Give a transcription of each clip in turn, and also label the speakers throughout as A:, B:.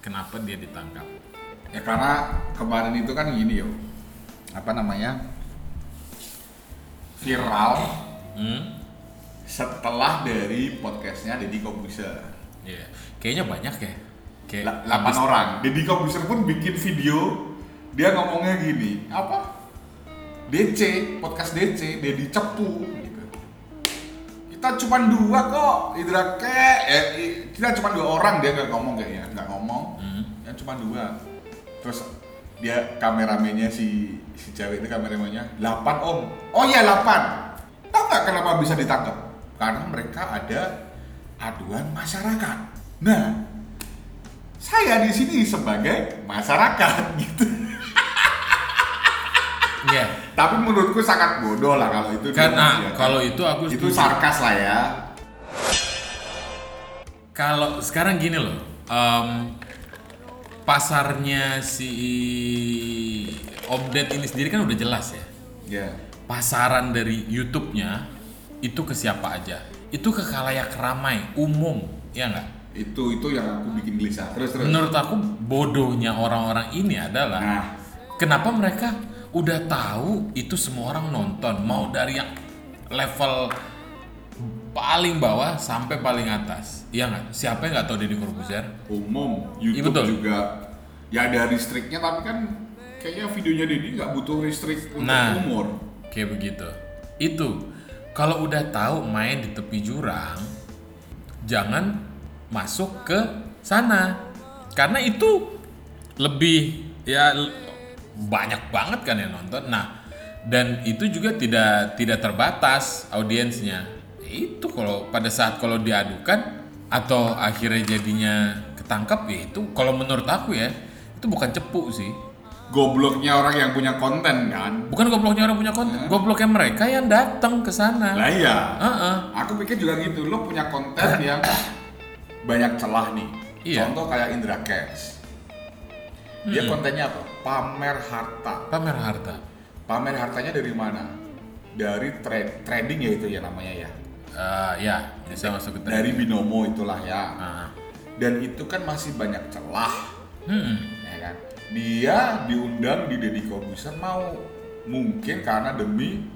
A: Kenapa dia ditangkap?
B: Ya karena kemarin itu kan gini yo, apa namanya viral
A: Hmm?
B: setelah dari podcastnya Deddy Kobuser.
A: Iya. Kayaknya banyak ya. Kayak
B: La- Delapan
A: habis-
B: orang. Deddy Kobuser pun bikin video dia ngomongnya gini, apa? DC, podcast DC, Deddy cepu. Kita cuma dua kok, Indra ke, eh, kita cuma dua orang dia nggak ngomong kayaknya, nggak ngomong,
A: Hmm.
B: ya cuma dua. Terus dia kameramennya si si cewek itu kameramennya 8 om. Oh iya 8. Tahu nggak kenapa bisa ditangkap? Karena mereka ada aduan masyarakat. Nah, saya di sini sebagai masyarakat gitu.
A: Iya.
B: Tapi menurutku sangat bodoh lah kalau itu.
A: Karena
B: dia-
A: kalau itu aku
B: itu
A: setuju.
B: sarkas lah ya.
A: Kalau sekarang gini loh, em, pasarnya si Obdet ini sendiri kan udah jelas ya.
B: Ya.
A: Pasaran dari YouTube-nya itu ke siapa aja? Itu ke khalayak ramai, umum, ya nggak?
B: Itu itu yang aku bikin gelisah. Terus terus.
A: Menurut aku bodohnya orang-orang ini adalah
B: Nah,
A: kenapa mereka udah tahu itu semua orang nonton, mau dari yang level paling bawah sampai paling atas, iya nggak? Siapa yang nggak tahu Deddy Corbuzier?
B: umum
A: Iya,
B: YouTube
A: betul.
B: juga ya ada restriknya tapi kan kayaknya videonya Deddy nggak butuh restrict untuk
A: Nah.
B: umur.
A: Kayak begitu. Itu kalau udah tahu main di tepi jurang, jangan masuk ke sana. Karena itu lebih ya banyak banget kan yang nonton. Nah, dan itu juga tidak tidak terbatas audiensnya. Itu kalau pada saat kalau diadukan atau akhirnya jadinya ketangkap ya itu kalau menurut aku ya itu bukan cepu sih.
B: Gobloknya orang yang punya konten kan.
A: Bukan gobloknya orang punya konten, gobloknya mereka yang datang ke sana.
B: Lah iya.
A: Heeh.
B: Aku pikir juga gitu, lo punya konten yang banyak celah nih.
A: Iya.
B: Contoh kayak Indra Cash. Dia kontennya apa? Pamer harta.
A: Pamer harta.
B: Pamer hartanya dari mana? Dari tra- trading ya itu ya namanya ya.
A: Eh, ya, bisa masuk ke
B: Dari binomo itulah ya.
A: Ah.
B: Dan itu kan masih banyak celah,
A: Hmm.
B: ya kan? Dia diundang di Deddy Corbuzier mau mungkin karena demi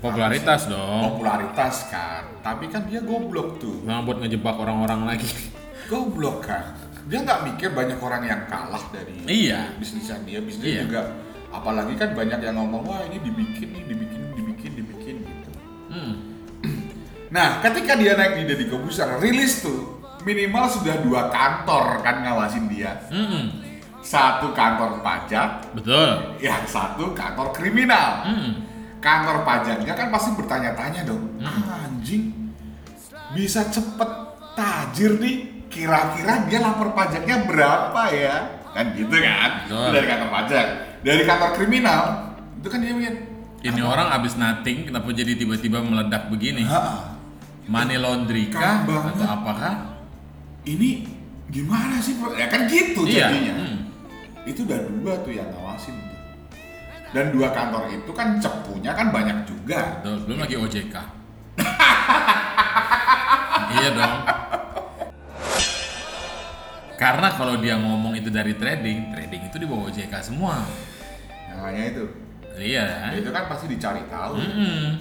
A: Popularitas dong.
B: popularitas kan. Tapi kan dia goblok tuh.
A: Memang buat ngejebak orang-orang lagi.
B: Goblok kan. Dia nggak mikir banyak orang yang kalah dari
A: Iya.
B: bisnisnya dia. Bisnis
A: Iya.
B: juga. Apalagi kan banyak yang ngomong wah ini dibikin nih, dibikin, dibikin, dibikin gitu.
A: Hmm.
B: Nah, ketika dia naik di Deddy Corbuzier, rilis tuh minimal sudah dua kantor kan ngawasin dia.
A: Hmm.
B: Satu kantor pajak,
A: Betul.
B: yang satu kantor kriminal.
A: Hmm.
B: Kantor pajaknya kan pasti bertanya-tanya dong,
A: Hmm.
B: anjing bisa cepet tajir nih, kira-kira dia lapor pajaknya berapa ya? Kan gitu kan?
A: Betul.
B: Dari kantor pajak. Dari kantor kriminal, itu kan dia mikir,
A: Ini orang abis nating, kenapa jadi tiba-tiba meledak begini?
B: "Ha,
A: Money laundry kah? Atau apakah?
B: ini gimana sih? Bro?" Ya kan gitu
A: Iya.
B: jadinya.
A: Hmm.
B: Itu udah dua tuh yang ngawasin tuh. Dan dua kantor itu kan cepunya kan banyak juga.
A: Betul. Belum lagi OJK. iya dong. Karena kalau dia ngomong itu dari trading, trading itu di bawah OJK semua.
B: Makanya itu.
A: Iya.
B: Ya, itu kan pasti dicari tahu.
A: Hmm.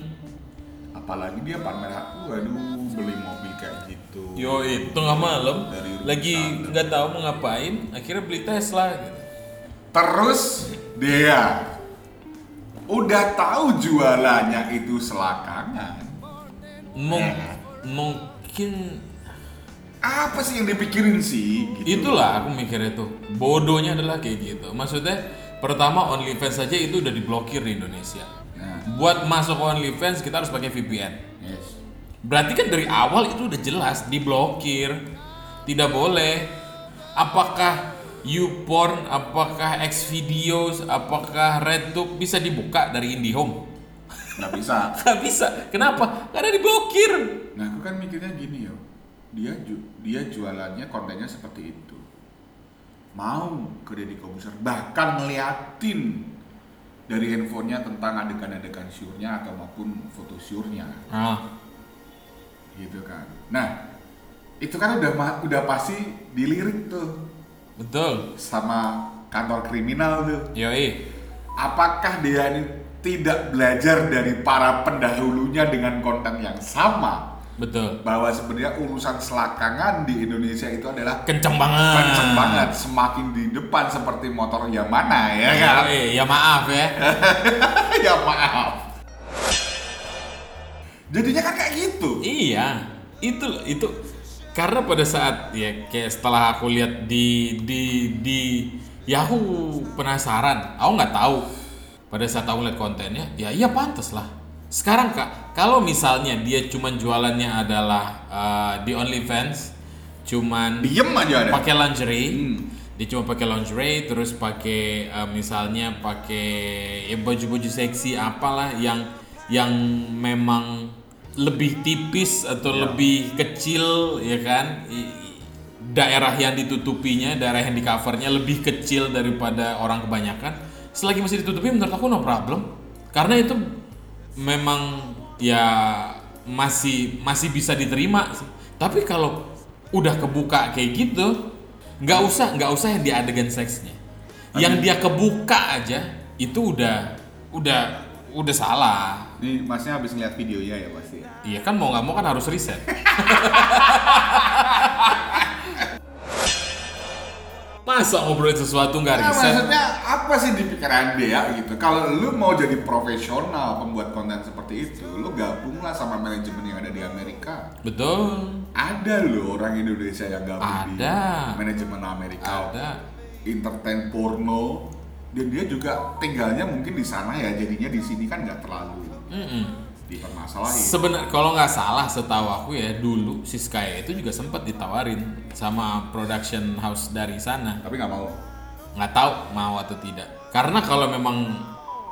B: Apalagi dia pamer waduh beli mobil kayak gitu.
A: Yo itu tengah malam lagi nggak tahu mau ngapain, akhirnya beli Tesla gitu.
B: Terus dia udah tahu jualannya itu selakangan.
A: Mung-
B: Eh.
A: mungkin
B: Apa sih yang dipikirin sih? Gitu.
A: itulah aku mikirnya tuh bodohnya adalah kayak gitu. Maksudnya pertama OnlyFans saja itu udah diblokir di Indonesia.
B: Nah,
A: Buat masuk OnlyFans kita harus pakai VPN.
B: yes.
A: Berarti kan dari awal itu udah jelas diblokir, tidak boleh. Apakah YouPorn, apakah Xvideos, apakah RedTube bisa dibuka dari IndiHome?
B: Nggak bisa.
A: Gak bisa. Kenapa? Karena diblokir.
B: Nah, aku kan mikirnya gini yo. Dia ju- dia jualannya kontennya seperti itu. Mau ke Deddy Kobuser bahkan ngeliatin dari handphonenya tentang adegan-adegan syurnya atau maupun foto syurnya
A: Ah,
B: gitu kan. Nah, itu kan udah udah pasti dilirik tuh
A: betul.
B: sama kantor kriminal tuh.
A: Yoi.
B: Apakah dia ini tidak belajar dari para pendahulunya dengan konten yang sama
A: Betul.
B: bahwa sebenarnya urusan selakangan di Indonesia itu adalah
A: Kenceng banget.
B: kenceng banget semakin di depan seperti motor Yamaha ya kan
A: Yoi, ya maaf ya.
B: ya maaf jadinya kan kayak gitu
A: Iya, itu itu karena pada saat ya kayak setelah aku lihat di di di Yahoo penasaran, aku nggak tahu pada saat aku lihat kontennya, ya iya pantas lah. Sekarang kak, kalau misalnya dia cuman jualannya adalah eh, di OnlyFans, cuman
B: diem aja ada
A: pakai lingerie,
B: Hmm.
A: dia cuma pakai lingerie, terus pakai eh, misalnya pakai ya baju-baju seksi apalah yang yang memang lebih tipis atau
B: Ya.
A: lebih kecil ya kan daerah yang ditutupinya daerah yang di covernya lebih kecil daripada orang kebanyakan selagi masih ditutupi menurut aku no problem karena itu memang ya masih masih bisa diterima sih. tapi kalau udah kebuka kayak gitu nggak usah nggak usah yang di adegan seksnya yang dia kebuka aja itu udah udah udah salah
B: Nih masnya habis ngeliat videonya ya pasti.
A: Iya kan mau nggak mau kan harus riset. Masa ngobrolin sesuatu nggak
B: Nah,
A: riset?
B: maksudnya apa sih di pikiran dia gitu? Kalau lu mau jadi profesional pembuat konten seperti itu, lu gabunglah sama manajemen yang ada di Amerika.
A: Betul.
B: Ada loh orang Indonesia yang gabung
A: Ada.
B: di manajemen Amerika.
A: Ada.
B: Entertain porno dan dia juga tinggalnya mungkin di sana ya jadinya di sini kan nggak terlalu
A: Mm-mm.
B: Dipermasalahin.
A: Sebenarnya kalau nggak salah setahu aku ya dulu si Sky itu juga sempat ditawarin sama production house dari sana.
B: Tapi nggak mau.
A: Nggak tahu mau atau tidak. Karena kalau memang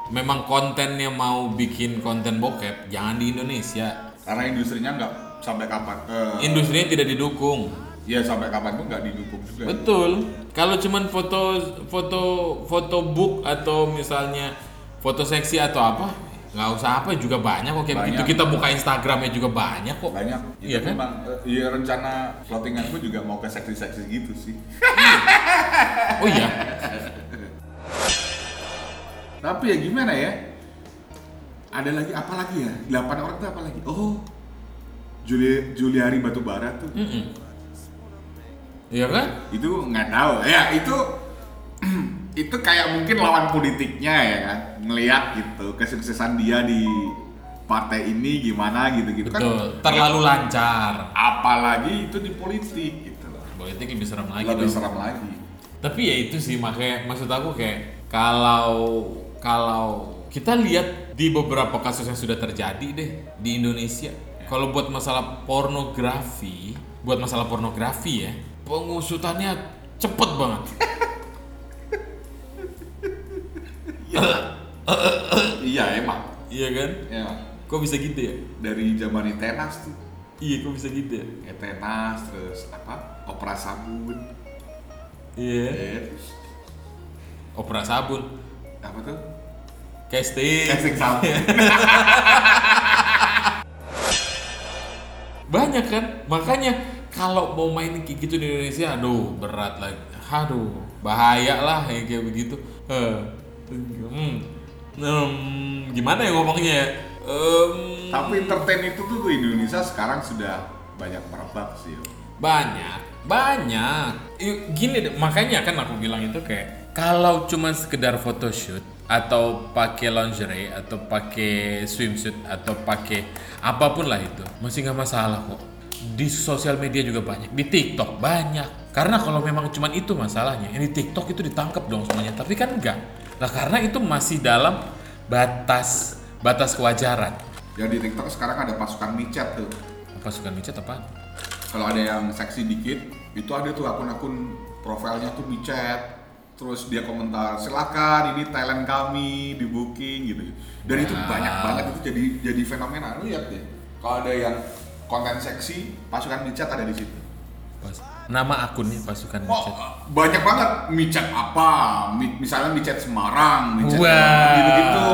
A: memang kontennya mau bikin konten bokep jangan di Indonesia.
B: Karena industrinya nggak sampai kapan. eh,
A: Industrinya tidak didukung.
B: ya sampai kapan pun nggak didukung juga.
A: Betul. Kalau cuman foto foto foto book atau misalnya foto seksi atau apa, nggak usah apa juga banyak kok kayak begitu. Kita buka Instagramnya juga banyak kok.
B: banyak
A: Iya kan?
B: memang eh, iya rencana floatinganku juga mau ke seksi-seksi gitu sih
A: Oh iya.
B: tapi ya gimana ya ada lagi apa lagi ya 8 orang tuh apa lagi oh Juli Juliari Batubara tuh
A: Mm-mm. Iya kan?
B: itu nggak tahu ya itu itu kayak mungkin lawan politiknya ya kan ngelihat gitu kesuksesan dia di partai ini gimana gitu gitu
A: Betul. Terlalu lancar.
B: apalagi itu di politik gitu
A: Politik lebih serem lagi
B: lebih
A: dong.
B: seram lagi
A: Tapi ya itu sih makanya maksud aku kayak kalau kalau kita lihat di beberapa kasus yang sudah terjadi deh di Indonesia. Kalau buat masalah pornografi, buat masalah pornografi ya, pengusutannya cepet banget.
B: iya emang
A: iya kan?
B: ya
A: Kok bisa gitu ya?
B: dari zaman tenas tuh
A: Iya, kok bisa gitu ya?
B: ya tenas terus apa opera sabun
A: Iya.
B: ya, terus
A: Opera sabun,
B: apa tuh
A: casting.
B: casting sabun
A: Banyak kan? Makanya kalau mau main kayak gitu di Indonesia, aduh berat lagi. Aduh, bahaya lah yang kayak begitu. Eh, hmm, hmm, gimana ya ngomongnya ya? Em,
B: tapi entertain itu tuh di Indonesia sekarang sudah banyak merebak sih yo.
A: banyak, banyak. Gini, deh, makanya kan aku bilang itu kayak kalau cuma sekedar photoshoot atau pakai lingerie atau pakai swimsuit atau pakai apa pun lah itu masih nggak masalah kok di sosial media juga banyak di TikTok banyak karena kalau memang cuma itu masalahnya ini TikTok itu ditangkap dong semuanya tapi kan enggak nah karena itu masih dalam batas batas kewajaran.
B: Ya di TikTok sekarang ada pasukan micet tuh.
A: Pasukan micet apa?
B: Kalau ada yang seksi dikit itu ada tuh akun-akun profilnya tuh micet. Terus dia komentar silakan ini talent kami di booking gitu. Dan itu
A: Wow.
B: banyak banget itu jadi jadi fenomena. Lihat deh kalau ada yang konten seksi pasukan micet ada di situ.
A: Pas- Nama akunnya pasukan
B: Oh,
A: micet.
B: banyak banget micet apa? Mi- misalnya micet Semarang, micet
A: Wah.
B: gitu-gitu.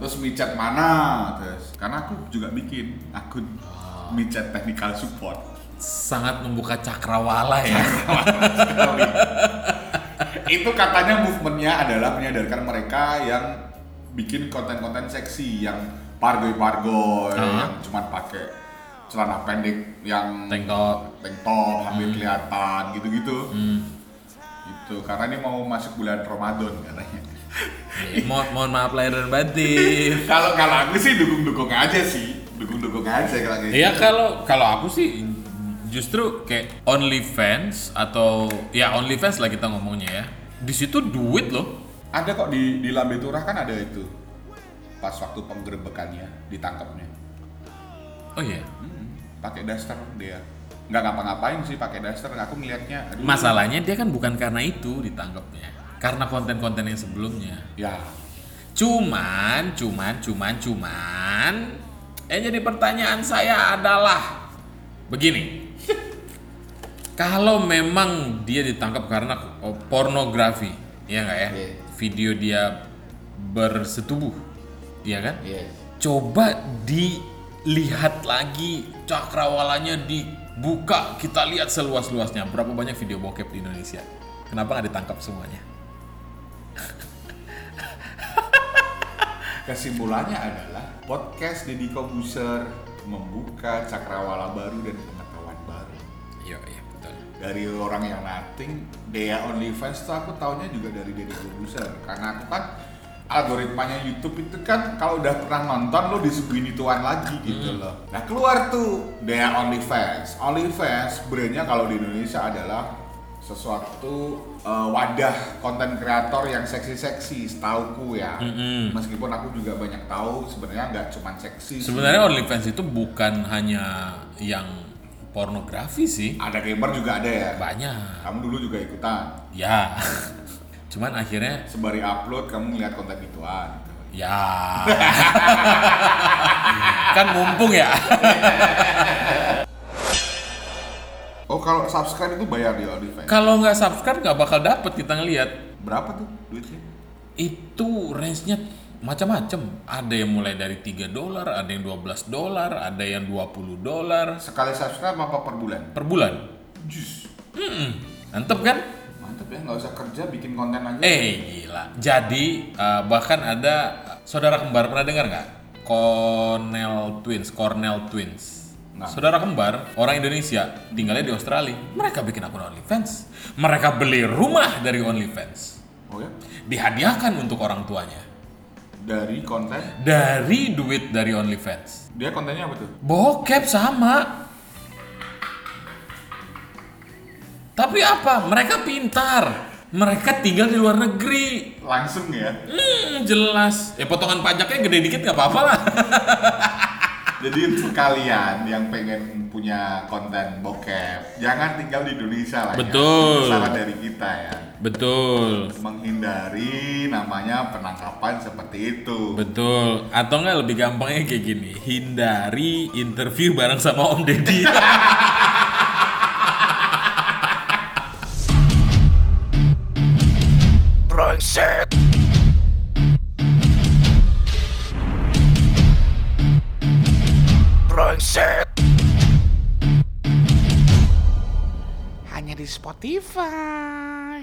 B: Terus micet mana? Terus karena aku juga bikin akun micet technical support.
A: Sangat membuka cakrawala ya.
B: Itu katanya movementnya adalah menyadarkan mereka yang bikin konten-konten seksi yang pargoy-pargoy,
A: Ah.
B: yang cuma pakai celana pendek yang
A: Tank top.
B: tank top hampir kelihatan gitu-gitu.
A: Hmm.
B: Gitu, karena ini mau masuk bulan Ramadan katanya.
A: Ya, mohon, mohon maaf lahir dan batin.
B: kalau kalau aku sih dukung-dukung aja sih, dukung-dukung aja kalau kayak
A: Iya
B: gitu.
A: kalau kalau aku sih justru kayak OnlyFans atau ya OnlyFans lah kita ngomongnya ya. Di situ duit loh.
B: Ada kok di di Lambe Turah kan ada itu. Pas waktu penggerebekannya ditangkapnya.
A: Oh iya.
B: Hmm, pakai daster dia. Nggak ngapa-ngapain sih pakai daster. Aku ngelihatnya aduh.
A: Masalahnya dia kan bukan karena itu ditangkapnya. Karena konten-konten yang sebelumnya.
B: Ya,
A: Cuman, cuman, cuman, cuman yang jadi pertanyaan saya adalah begini. Kalau memang dia ditangkap karena oh, pornografi, ya nggak ya?
B: Iya.
A: Video dia bersetubuh, ya kan?
B: iya.
A: Coba dilihat lagi cakrawalanya dibuka, kita lihat seluas-luasnya. Berapa banyak video bokep di Indonesia? Kenapa nggak ditangkap semuanya?
B: Kesimpulannya adalah podcast Deddy Kobuser membuka cakrawala baru dan pengetahuan baru.
A: Iya, iya betul.
B: dari orang yang nothing Dea OnlyFans tuh aku taunya juga dari Deddy Corbuzier karena aku kan algoritmanya YouTube itu kan kalau udah pernah nonton lo disuguhin ituan lagi gitu loh. Nah keluar tuh. Dea OnlyFans OnlyFans brandnya kalau di Indonesia adalah sesuatu eh, wadah konten kreator yang seksi-seksi setauku ya.
A: Mm-mm.
B: meskipun aku juga banyak tahu sebenarnya nggak cuma seksi.
A: Sebenarnya OnlyFans itu bukan hanya yang pornografi sih,
B: ada gamer juga ada ya?
A: Banyak.
B: kamu dulu juga ikutan?
A: Ya, cuman akhirnya
B: sembari upload kamu ngeliat konten ituan gitu.
A: ya kan mumpung ya.
B: Oh kalau subscribe itu bayar di OnlyFans?
A: Kalau nggak subscribe nggak bakal dapet kita ngelihat.
B: Berapa tuh duitnya?
A: Itu range-nya macam-macam. Ada yang mulai dari 3 dolar, ada yang 12 dolar, ada yang 20 dolar
B: Sekali subscribe apa per bulan?
A: per bulan.
B: Jus.
A: Hmm, mantep kan?
B: Ya, nggak usah kerja bikin konten aja.
A: Eh gila. Jadi eh, bahkan ada saudara kembar pernah dengar nggak? Cornell Twins, Cornell Twins.
B: Nggak.
A: Saudara kembar orang Indonesia tinggalnya di Australia. Mereka bikin akun OnlyFans. Mereka beli rumah dari OnlyFans.
B: Oh ya?
A: Dihadiahkan untuk orang tuanya.
B: Dari konten,
A: Dari duit dari OnlyFans.
B: dia kontennya apa tuh?
A: Bokep sama. Tapi apa? Mereka pintar. Mereka tinggal di luar negeri.
B: Langsung ya.
A: Hmm, jelas. Ya potongan pajaknya gede dikit nggak apa-apa lah.
B: Jadi untuk kalian yang pengen punya konten bokep, jangan tinggal di Indonesia lah
A: Betul.
B: ya. Saran dari kita ya.
A: Betul.
B: Menghindari namanya penangkapan seperti itu.
A: Betul. Atau nggak lebih gampangnya kayak gini. Hindari interview bareng sama Om Deddy.
C: Spotify.